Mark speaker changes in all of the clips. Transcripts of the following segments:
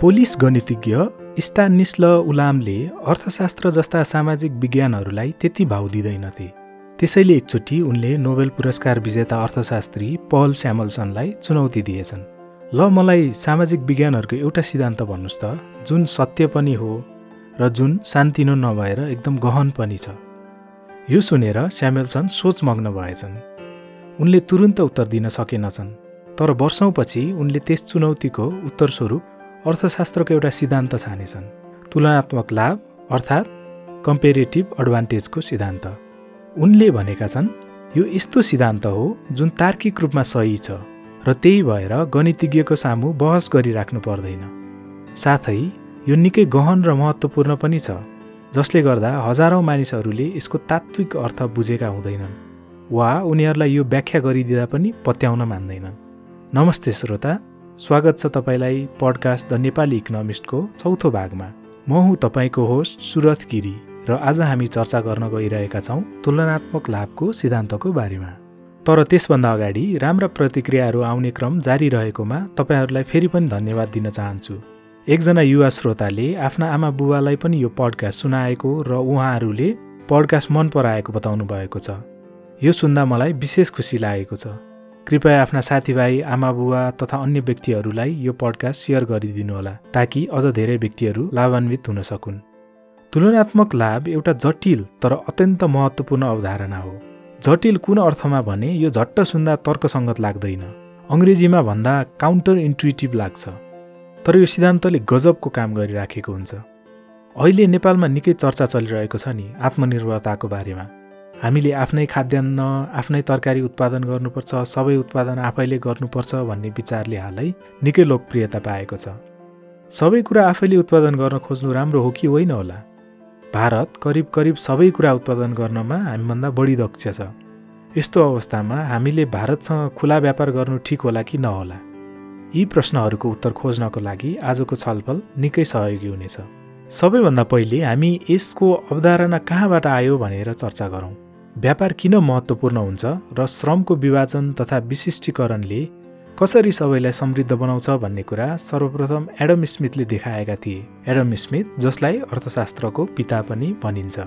Speaker 1: Polish गणितज्ञ स्टानिस्ल उलामले अर्थशास्त्र जस्ता सामाजिक विज्ञानहरूलाई त्यति भाउ दिँदैनथे। त्यसैले एकचोटि उनले नोबेल पुरस्कार विजेता अर्थशास्त्री पल स्यामल्सनलाई चुनौती दिएछन्। ल मलाई सामाजिक विज्ञानहरूको एउटा सिद्धान्त भन्नुहोस् त। जुन सत्य पनि हो र जुन शान्तिनो नभएर एकदम गहन पनि छ। यो सुनेर स्यामेल्सन सोचमग्न भएछन्। उनले तुरुन्त उत्तर दिन सकेनछन् तर वर्षौँपछि उनले त्यस चुनौतीको उत्तरस्वरूप अर्थशास्त्रको एउटा सिद्धान्त छानेछन्। तुलनात्मक लाभ अर्थात् कम्पेरेटिभ एडभान्टेजको सिद्धान्त। उनले भनेका छन् यो यस्तो सिद्धान्त हो जुन तार्किक रूपमा सही छ र त्यही भएर गणितज्ञको सामु बहस गरिराख्नु पर्दैन। साथै यो निकै गहन र महत्त्वपूर्ण पनि छ जसले गर्दा हजारौँ मानिसहरूले यसको तात्विक अर्थ बुझेका हुँदैनन् वा उनीहरूलाई यो व्याख्या गरिदिँदा पनि पत्याउन मान्दैनन्। नमस्ते श्रोता! स्वागत छ तपाईँलाई पडकास्ट द नेपाली इकोनोमिस्टको चौथो भागमा। म हुँ तपाईँको होस्ट सुरथ गिरी र आज हामी चर्चा गर्न गइरहेका छौँ तुलनात्मक लाभको सिद्धान्तको बारेमा। तर त्यसभन्दा अगाडि राम्रा प्रतिक्रियाहरू आउने क्रम जारी रहेकोमा तपाईँहरूलाई फेरि पनि धन्यवाद दिन चाहन्छु। एकजना युवा श्रोताले आफ्ना आमा बुबालाई पनि यो पडकास्ट सुनाएको र उहाँहरूले पडकास्ट मन पराएको बताउनु भएको छ। यो सुन्दा मलाई विशेष खुसी लागेको छ। कृपया आफ्ना साथीभाइ आमा बुवा तथा अन्य व्यक्तिहरूलाई यो पडकास्ट सेयर गरिदिनुहोला ताकि अझ धेरै व्यक्तिहरू लाभान्वित हुन सकुन्। तुलनात्मक लाभ एउटा जटिल तर अत्यन्त महत्त्वपूर्ण अवधारणा हो। जटिल कुन अर्थमा भने यो झट्ट सुन्दा तर्कसङ्गत लाग्दैन। अङ्ग्रेजीमा भन्दा काउन्टर इन्टुइटिभ लाग्छ। तर यो सिद्धान्तले गजबको काम गरिराखेको हुन्छ। अहिले नेपालमा निकै चर्चा चलिरहेको छ नि आत्मनिर्भरताको बारेमा। हामीले आफ्नै खाद्यान्न आफ्नै तरकारी उत्पादन गर्नुपर्छ सबै उत्पादन आफैले गर्नुपर्छ भन्ने विचारले हालै निकै लोकप्रियता पाएको छ। सबै कुरा आफैले उत्पादन गर्न खोज्नु राम्रो हो कि होइन होला? भारत करिब करिब सबै कुरा उत्पादन गर्नमा हामीभन्दा बढी दक्ष छ। यस्तो अवस्थामा हामीले भारतसँग खुला व्यापार गर्नु ठिक होला कि नहोला? यी प्रश्नहरूको उत्तर खोज्नको लागि आजको छलफल निकै सहयोगी हुनेछ। सबैभन्दा पहिले हामी यसको अवधारणा कहाँबाट आयो भनेर चर्चा गरौँ। व्यापार किन महत्त्वपूर्ण हुन्छ र श्रमको विभाजन तथा विशिष्टीकरणले कसरी सबैलाई समृद्ध बनाउँछ भन्ने कुरा सर्वप्रथम एडम स्मिथले देखाएका थिए। एडम स्मिथ जसलाई अर्थशास्त्रको पिता पनि भनिन्छ।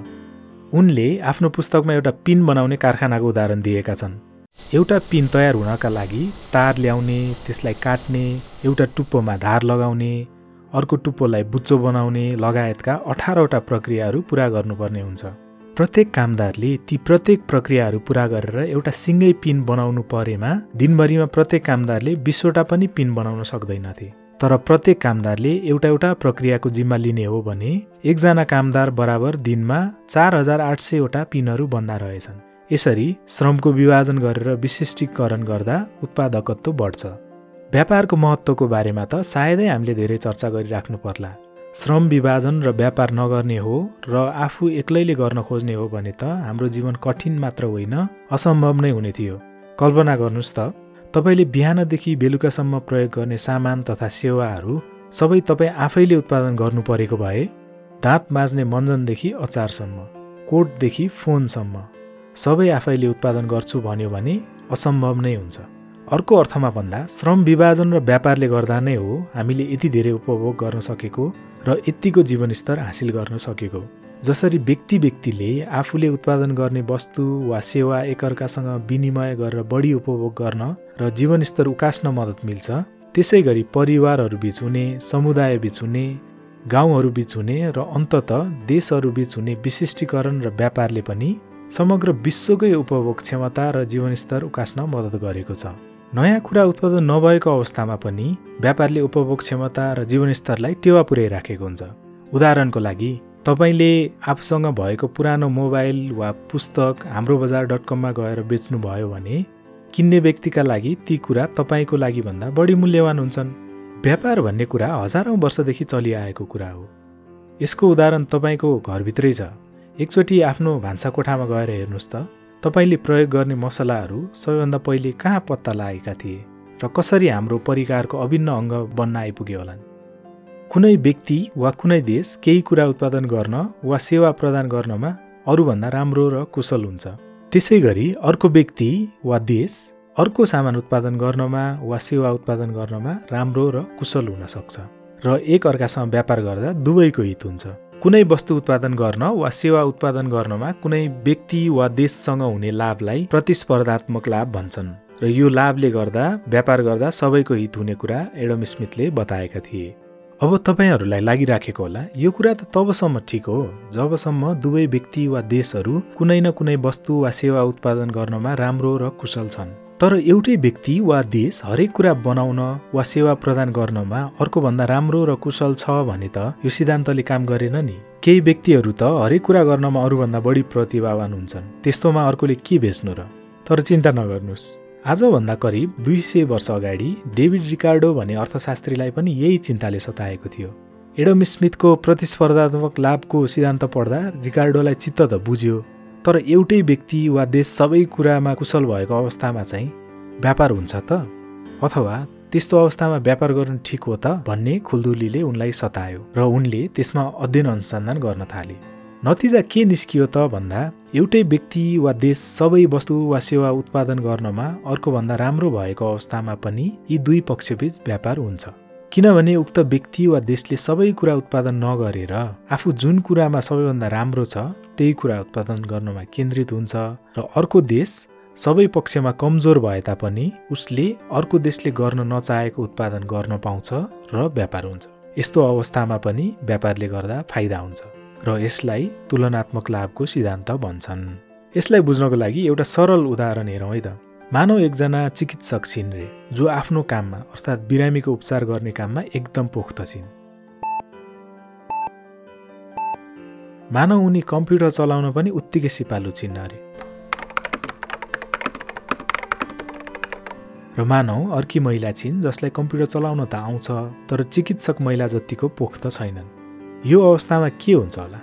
Speaker 1: उनले आफ्नो पुस्तकमा एउटा पिन बनाउने कारखानाको उदाहरण दिएका छन्। एउटा पिन तयार हुनका लागि तार ल्याउने त्यसलाई काट्ने एउटा टुप्पोमा धार लगाउने अर्को टुप्पोलाई बुच्चो बनाउने लगायतका अठारवटा प्रक्रियाहरू पुरा गर्नुपर्ने हुन्छ। प्रत्येक कामदारले ती प्रत्येक प्रक्रियाहरू पुरा गरेर एउटा सिङ्गै पिन बनाउनु परेमा दिनभरिमा प्रत्येक कामदारले बिसवटा पनि पिन बनाउन सक्दैनथे। तर प्रत्येक कामदारले एउटा एउटा प्रक्रियाको जिम्मा लिने हो भने एकजना कामदार बराबर दिनमा चार हजार आठ सयवटा पिनहरू बन्दा रहेछन्। यसरी श्रमको विभाजन गरेर विशिष्टीकरण गर्दा उत्पादकत्व बढ्छ। व्यापारको महत्त्वको बारेमा त सायदै हामीले धेरै चर्चा गरिराख्नु पर्ला। श्रम विभाजन र व्यापार नगर्ने हो र आफू एक्लैले गर्न खोज्ने हो भने त हाम्रो जीवन कठिन मात्र होइन असम्भव नै हुने थियो। कल्पना गर्नुहोस् त तपाईँले बिहानदेखि बेलुकासम्म प्रयोग गर्ने सामान तथा सेवाहरू सबै तपाईँ आफैले उत्पादन गर्नु परेको भए दाँत माझ्ने मञ्जनदेखि अचारसम्म कोटदेखि फोनसम्म सबै आफैले उत्पादन गर्छु भन्यो भने असम्भव नै हुन्छ। अर्को अर्थमा भन्दा श्रम विभाजन र व्यापारले गर्दा नै हो हामीले यति धेरै उपभोग गर्न सकेको र यत्तिको जीवनस्तर हासिल गर्न सकेको जसरी व्यक्ति व्यक्तिले आफूले उत्पादन गर्ने वस्तु वा सेवा एकअर्कासँग विनिमय गरेर बढी उपभोग गर्न र जीवनस्तर उकास्न मद्दत मिल्छ त्यसै गरी परिवारहरू बिच हुने समुदाय बिच हुने गाउँहरू बिच हुने र अन्तत देशहरू बिच हुने विशिष्टीकरण र व्यापारले पनि समग्र विश्वकै उपभोग क्षमता र जीवनस्तर उकास्न मद्दत गरेको छ। नयाँ कुरा उत्पादन नभएको अवस्थामा पनि व्यापारले उपभोग क्षमता र जीवनस्तरलाई टेवा पुर्याइराखेको हुन्छ। उदाहरणको लागि तपाईँले आफूसँग भएको पुरानो मोबाइल वा पुस्तक हाम्रो बजार डट कममा गएर बेच्नुभयो भने किन्ने व्यक्तिका लागि ती कुरा तपाईँको लागि भन्दा बढी मूल्यवान हुन्छन्। व्यापार भन्ने कुरा हजारौँ वर्षदेखि चलिआएको कुरा हो। यसको उदाहरण तपाईँको घरभित्रै छ। एकचोटि आफ्नो भान्सा कोठामा गएर हेर्नुहोस् त। तपाईँले प्रयोग गर्ने मसलाहरू सबैभन्दा पहिले कहाँ पत्ता लागेका थिए र कसरी हाम्रो परिकारको अभिन्न अङ्ग बन्न आइपुग्यो होलान्? कुनै व्यक्ति वा कुनै देश केही कुरा उत्पादन गर्न वा सेवा प्रदान गर्नमा अरूभन्दा राम्रो र कुशल हुन्छ। त्यसै गरी अर्को व्यक्ति वा देश अर्को सामान उत्पादन गर्नमा वा सेवा उत्पादन गर्नमा राम्रो र कुशल हुन सक्छ र एक अर्कासँग व्यापार गर्दा दुवैको हित हुन्छ। कुनै वस्तु उत्पादन गर्न वा सेवा उत्पादन गर्नमा कुनै व्यक्ति वा देशसँग हुने लाभलाई प्रतिस्पर्धात्मक लाभ भन्छन् र यो लाभले गर्दा व्यापार गर्दा सबैको हित हुने कुरा एडम स्मिथले बताएका थिए। अब तपाईँहरूलाई लागिराखेको होला यो कुरा त तबसम्म ठिक हो। जबसम्म दुवै व्यक्ति वा देशहरू कुनै न कुनै वस्तु वा सेवा उत्पादन गर्नमा राम्रो र कुशल छन्। तर एउटै व्यक्ति वा देश हरेक कुरा बनाउन वा सेवा प्रदान गर्नमा अर्कोभन्दा राम्रो र कुशल छ भने त यो सिद्धान्तले काम गरेन नि। केही व्यक्तिहरू त हरेक कुरा गर्नमा अरूभन्दा बढी प्रतिभावान हुन्छन्। त्यस्तोमा अर्कोले के बेच्नु र? तर चिन्ता नगर्नुहोस्। आजभन्दा करिब दुई सय वर्ष अगाडि डेभिड रिकार्डो भन्ने अर्थशास्त्रीलाई पनि यही चिन्ताले सताएको थियो। एडम स्मिथको प्रतिस्पर्धात्मक लाभको सिद्धान्त पढ्दा रिकार्डोलाई चित्त त बुझ्यो। तर एउटै व्यक्ति वा देश सबै कुरामा कुशल भएको अवस्थामा चाहिँ व्यापार हुन्छ त? अथवा त्यस्तो अवस्थामा व्यापार गर्नु ठिक हो त? भन्ने खुल्दुलीले उनलाई सतायो र उनले त्यसमा अध्ययन अनुसन्धान गर्न थाले। नतिजा के निस्कियो त भन्दा एउटै व्यक्ति वा देश सबै वस्तु वा सेवा उत्पादन गर्नमा अर्कोभन्दा राम्रो भएको अवस्थामा पनि यी दुई पक्षबीच व्यापार हुन्छ। किनभने उक्त व्यक्ति वा देशले सबै कुरा उत्पादन नगरेर आफू जुन कुरामा सबैभन्दा राम्रो छ त्यही कुरा उत्पादन गर्नमा केन्द्रित हुन्छ र अर्को देश सबै पक्षमा कमजोर भए तापनि उसले अर्को देशले गर्न नचाहेको उत्पादन गर्न पाउँछ र व्यापार हुन्छ। यस्तो अवस्थामा पनि व्यापारले गर्दा फाइदा हुन्छ र यसलाई तुलनात्मक लाभको सिद्धान्त भन्छन्। यसलाई बुझ्नको लागि एउटा सरल उदाहरण हेरौँ है त। मानव एकजना चिकित्सक छिन् रे जो आफ्नो काममा अर्थात् बिरामीको उपचार गर्ने काममा एकदम पोख्त छिन्। मानव उनी कम्प्युटर चलाउन पनि उत्तिकै सिपालु छिन् अरे। र मानव अर्की महिला छिन् जसलाई कम्प्युटर चलाउन त आउँछ तर चिकित्सक महिला जतिको पोख त छैनन्। यो अवस्थामा के हुन्छ होला?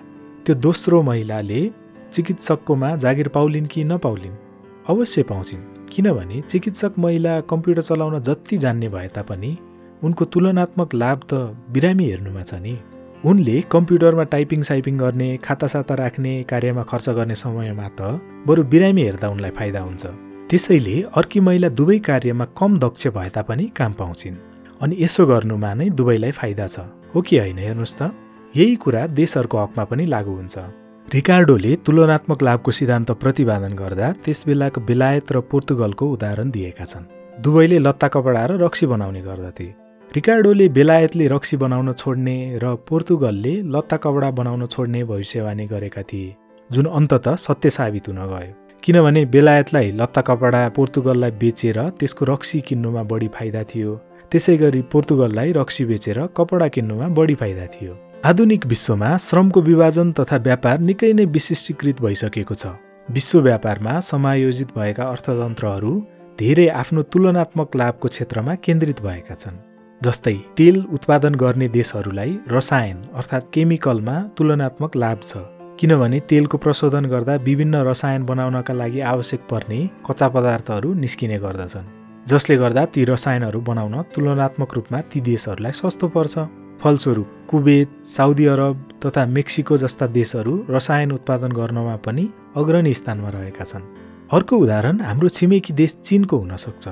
Speaker 1: त्यो दोस्रो महिलाले चिकित्सककोमा जागिर पाउलिन् कि नपाउलिन्? अवश्य पाउँछिन्। किनभने चिकित्सक महिला कम्प्युटर चलाउन जति जान्ने भए तापनि उनको तुलनात्मक लाभ त बिरामी हेर्नुमा छ नि। उनले कम्प्युटरमा टाइपिङ साइपिङ गर्ने खातासाता राख्ने कार्यमा खर्च गर्ने समयमा त बरु बिरामी हेर्दा उनलाई फाइदा हुन्छ। त्यसैले अर्की महिला दुवै कार्यमा कम दक्ष भए तापनि काम पाउँछिन्। अनि यसो गर्नुमा नै दुवैलाई फाइदा छ। हो कि होइन हेर्नुहोस् त? यही कुरा देशहरूको हकमा पनि लागू हुन्छ। रिकार्डोले तुलनात्मक लाभको सिद्धान्त प्रतिपादन गर्दा त्यस बेलाको बेलायत र पोर्तुगलको उदाहरण दिएका छन्। दुवैले लत्ता कपडा र रक्सी बनाउने गर्दथे। रिकार्डोले बेलायतले रक्सी बनाउन छोड्ने र पोर्तुगलले लत्ता कपडा बनाउन छोड्ने भविष्यवाणी गरेका थिए जुन अन्तत सत्य साबित हुन गयो। किनभने बेलायतलाई लत्ता कपडा पोर्तुगललाई बेचेर त्यसको रक्सी किन्नुमा बढी फाइदा थियो। त्यसै गरी पोर्तुगललाई रक्सी बेचेर कपडा किन्नुमा बढी फाइदा थियो। आधुनिक विश्वमा श्रमको विभाजन तथा व्यापार निकै नै विशिष्टीकृत भइसकेको छ। विश्व व्यापारमा समायोजित भएका अर्थतन्त्रहरू धेरै आफ्नो तुलनात्मक लाभको क्षेत्रमा केन्द्रित भएका छन् जस्तै तेल उत्पादन गर्ने देशहरूलाई रसायन अर्थात् केमिकलमा तुलनात्मक लाभ छ किनभने तेलको प्रशोधन गर्दा विभिन्न रसायन बनाउनका लागि आवश्यक पर्ने कच्चा पदार्थहरू निस्किने गर्दछन् जसले गर्दा ती रसायनहरू बनाउन तुलनात्मक रूपमा ती देशहरूलाई सस्तो पर्छ। फलस्वरूप कुवेत साउदी अरब तथा मेक्सिको जस्ता देशहरू रसायन उत्पादन गर्नमा पनि अग्रणी स्थानमा रहेका छन्। अर्को उदाहरण हाम्रो छिमेकी देश चिनको हुन सक्छ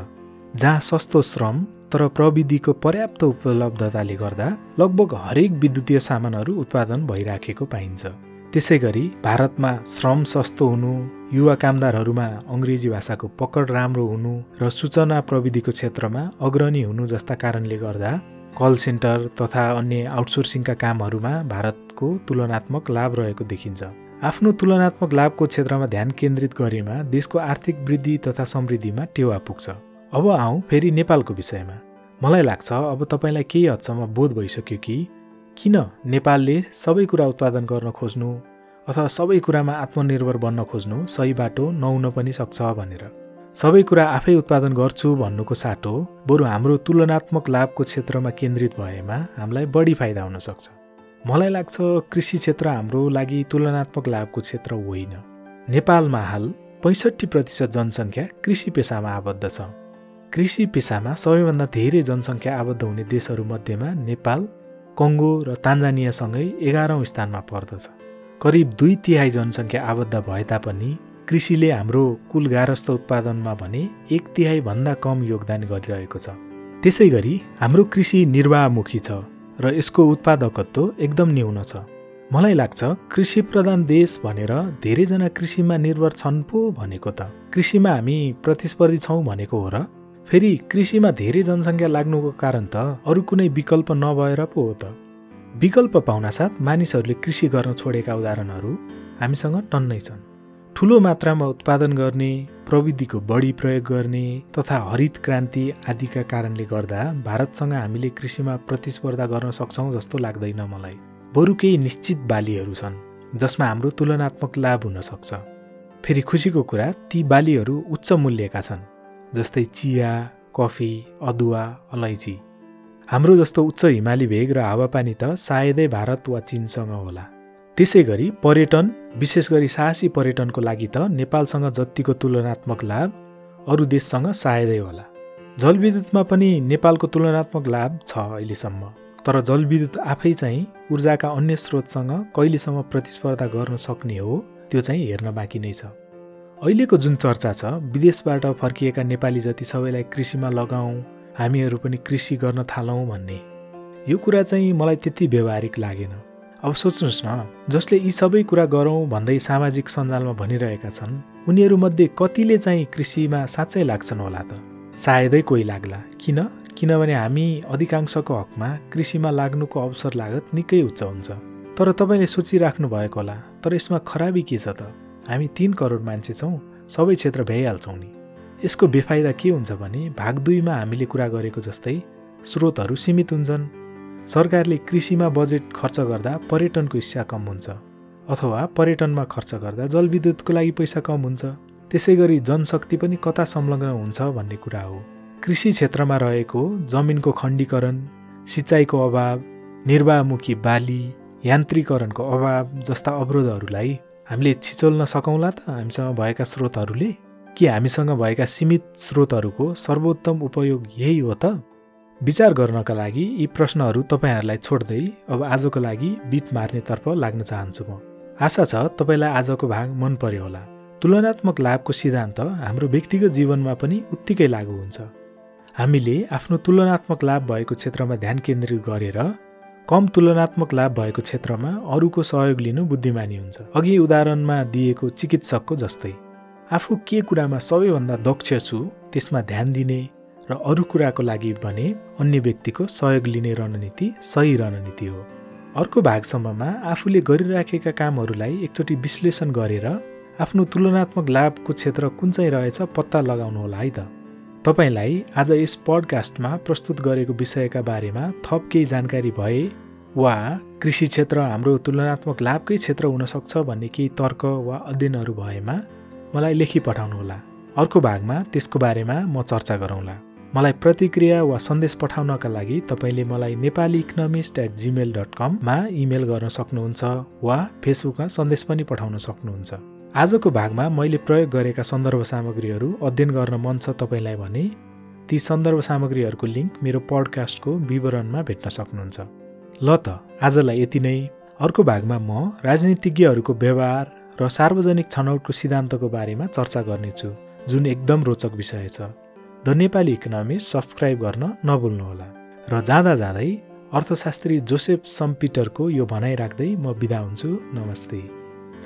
Speaker 1: जहाँ सस्तो श्रम तर प्रविधिको पर्याप्त उपलब्धताले गर्दा लगभग हरेक विद्युतीय सामानहरू उत्पादन भइराखेको पाइन्छ। त्यसै गरी भारतमा श्रम सस्तो हुनु युवा कामदारहरूमा अङ्ग्रेजी भाषाको पकड राम्रो हुनु र सूचना प्रविधिको क्षेत्रमा अग्रणी हुनु जस्ता कारणले गर्दा कल सेन्टर तथा अन्य आउटसोर्सिङका कामहरूमा भारतको तुलनात्मक लाभ रहेको देखिन्छ। आफ्नो तुलनात्मक लाभको क्षेत्रमा ध्यान केन्द्रित गरेमा देशको आर्थिक वृद्धि तथा समृद्धिमा टेवा पुग्छ। अब आउँ फेरि नेपालको विषयमा। मलाई लाग्छ अब तपाईँलाई केही हदसम्म बोध भइसक्यो कि किन नेपालले सबै कुरा उत्पादन गर्न खोज्नु अथवा सबै कुरामा आत्मनिर्भर बन्न खोज्नु सही बाटो नहुन पनि सक्छ भनेर। सबै कुरा आफै उत्पादन गर्छु भन्नुको साटो बरु हाम्रो तुलनात्मक लाभको क्षेत्रमा केन्द्रित भएमा हामीलाई बढी फाइदा हुन सक्छ। मलाई लाग्छ कृषि क्षेत्र हाम्रो लागि तुलनात्मक लाभको क्षेत्र होइन। नेपालमा हाल पैँसठी प्रतिशत जनसङ्ख्या कृषि पेसामा आबद्ध छ। कृषि पेसामा सबैभन्दा धेरै जनसङ्ख्या आबद्ध हुने देशहरूमध्येमा नेपाल कङ्गो र तान्जानियासँगै एघारौँ स्थानमा पर्दछ। करिब दुई तिहाई जनसङ्ख्या आबद्ध भए तापनि कृषिले हाम्रो कुल गारस्थ उत्पादनमा भने एक तिहाईभन्दा कम योगदान गरिरहेको छ। त्यसै गरी हाम्रो कृषि निर्वाहमुखी छ र यसको उत्पादकत्व एकदम न्यून छ। मलाई लाग्छ कृषि प्रधान देश भनेर धेरैजना कृषिमा निर्भर छन् पो भनेको त। कृषिमा हामी प्रतिस्पर्धी छौँ भनेको हो र फेरि कृषिमा धेरै जनसङ्ख्या लाग्नुको कारण त अरू कुनै विकल्प नभएर पो हो त। विकल्प पाउनासाथ मानिसहरूले कृषि गर्न छोडेका उदाहरणहरू हामीसँग टन्नै छन्। ठुलो मात्रामा उत्पादन गर्ने प्रविधिको बढी प्रयोग गर्ने तथा हरित क्रान्ति आदिका कारणले गर्दा भारतसँग हामीले कृषिमा प्रतिस्पर्धा गर्न सक्छौँ जस्तो लाग्दैन मलाई। बरु केही निश्चित बालीहरू छन् जसमा हाम्रो तुलनात्मक लाभ हुन सक्छ। फेरि खुसीको कुरा ती बालीहरू उच्च मूल्यका छन् जस्तै चिया कफी अदुवा अलैँची। हाम्रो जस्तो उच्च हिमाली भेग र हावापानी त सायदै भारत वा चिनसँग होला। त्यसै गरी पर्यटन विशेष गरी साहसी पर्यटनको लागि त नेपालसँग जतिको तुलनात्मक लाभ अरू देशसँग सायदै होला। जलविद्युतमा पनि नेपालको तुलनात्मक लाभ छ अहिलेसम्म। तर जलविद्युत आफै चाहिँ ऊर्जाका अन्य स्रोतसँग कहिलेसम्म प्रतिस्पर्धा गर्न सक्ने हो त्यो चाहिँ हेर्न बाँकी नै छ। अहिलेको जुन चर्चा छ विदेशबाट फर्किएका नेपाली जति सबैलाई कृषिमा लगाऊ हामीहरू पनि कृषि गर्न थालौँ भन्ने। यो कुरा चाहिँ मलाई त्यति व्यवहारिक लागेन। अब सोच्नुहोस् न जसले यी सबै कुरा गरौँ भन्दै सामाजिक सञ्जालमा भनिरहेका छन् उनीहरूमध्ये कतिले चाहिँ कृषिमा साँच्चै लाग्छन् होला त? सायदै कोही लाग्ला। किन? किनभने हामी अधिकांशको हकमा कृषिमा लाग्नुको अवसर लागत निकै उच्च हुन्छ। तर तपाईँले सोचिराख्नु भएको होला तर यसमा खराबी के छ त? हामी तिन करोड मान्छे छौँ सबै क्षेत्र भ्याइहाल्छौँ नि। यसको बेफाइदा के हुन्छ भने भाग दुईमा हामीले कुरा गरेको जस्तै स्रोतहरू सीमित हुन्छन्। सरकारले कृषिमा बजेट खर्च गर्दा पर्यटनको हिस्सा कम हुन्छ अथवा पर्यटनमा खर्च गर्दा जलविद्युतको लागि पैसा कम हुन्छ। त्यसै गरी जनशक्ति पनि कता संलग्न हुन्छ भन्ने कुरा हो। कृषि क्षेत्रमा रहेको जमिनको खण्डीकरण सिँचाइको अभाव निर्वाहमुखी बाली यान्त्रिकरणको अभाव जस्ता अवरोधहरूलाई हामीले छिचोल्न सकौँला त हामीसँग भएका स्रोतहरूले? के हामीसँग भएका सीमित स्रोतहरूको सर्वोत्तम उपयोग यही हो त? विचार गर्नका लागि यी प्रश्नहरू तपाईँहरूलाई छोड्दै अब आजको लागि बिट मार्नेतर्फ लाग्न चाहन्छु म। आशा छ तपाईँलाई आजको भाग मन पर्यो होला। तुलनात्मक लाभको सिद्धान्त हाम्रो व्यक्तिगत जीवनमा पनि उत्तिकै लागु हुन्छ। हामीले आफ्नो तुलनात्मक लाभ भएको क्षेत्रमा ध्यान केन्द्रित गरेर कम तुलनात्मक लाभ भएको क्षेत्रमा अरूको सहयोग लिनु बुद्धिमानी हुन्छ। अघि उदाहरणमा दिएको चिकित्सकको जस्तै। आफू के कुरामा सबैभन्दा दक्ष छु त्यसमा ध्यान दिने र अरू कुराको लागि भने अन्य व्यक्तिको सहयोग लिने रणनीति सही रणनीति हो। अर्को भागसम्ममा आफूले गरिराखेका कामहरूलाई एकचोटि विश्लेषण गरेर आफ्नो तुलनात्मक लाभको क्षेत्र कुन चाहिँ रहेछ पत्ता लगाउनु होला है त। तपाईँलाई आज यस पडकास्टमा प्रस्तुत गरेको विषयका बारेमा थप केही जानकारी भए वा कृषि क्षेत्र हाम्रो तुलनात्मक लाभकै क्षेत्र हुनसक्छ भन्ने केही तर्क वा अध्ययनहरू भएमा मलाई लेखी पठाउनुहोला। अर्को भागमा त्यसको बारेमा म चर्चा गरौँला। मलाई प्रतिक्रिया वा सन्देश पठाउनका लागि तपाईँले मलाई Nepali economist at Gmail dot कममा इमेल गर्न सक्नुहुन्छ वा फेसबुकमा सन्देश पनि पठाउन सक्नुहुन्छ। आजको भागमा मैले प्रयोग गरेका सन्दर्भ सामग्रीहरू अध्ययन गर्न मन छ तपाईँलाई भने ती सन्दर्भ सामग्रीहरूको लिङ्क मेरो पडकास्टको विवरणमा भेट्न सक्नुहुन्छ। ल त आजलाई यति नै। अर्को भागमा म राजनीतिज्ञहरूको व्यवहार र सार्वजनिक छनौटको सिद्धान्तको बारेमा चर्चा गर्नेछु जुन एकदम रोचक विषय छ। द नेपाली इकोनोमी सब्सक्राइब गर्न नभुल्नुहोला। र जाँदा जाँदै अर्थशास्त्री जोसेफ सम्पिटरको यो भनाइ राख्दै म बिदा हुन्छु। नमस्ते।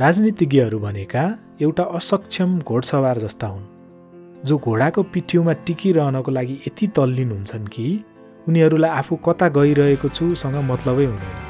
Speaker 1: राजनीतिज्ञहरू भनेका एउटा असक्षम घोडसवार जस्ता हुन् जो घोडाको पिठ्यौमा टिकिरहनको लागि यति तल्लीन हुन्छन् कि उनीहरूलाई आफू कता गइरहेको छु सँग मतलबै हुँदैन।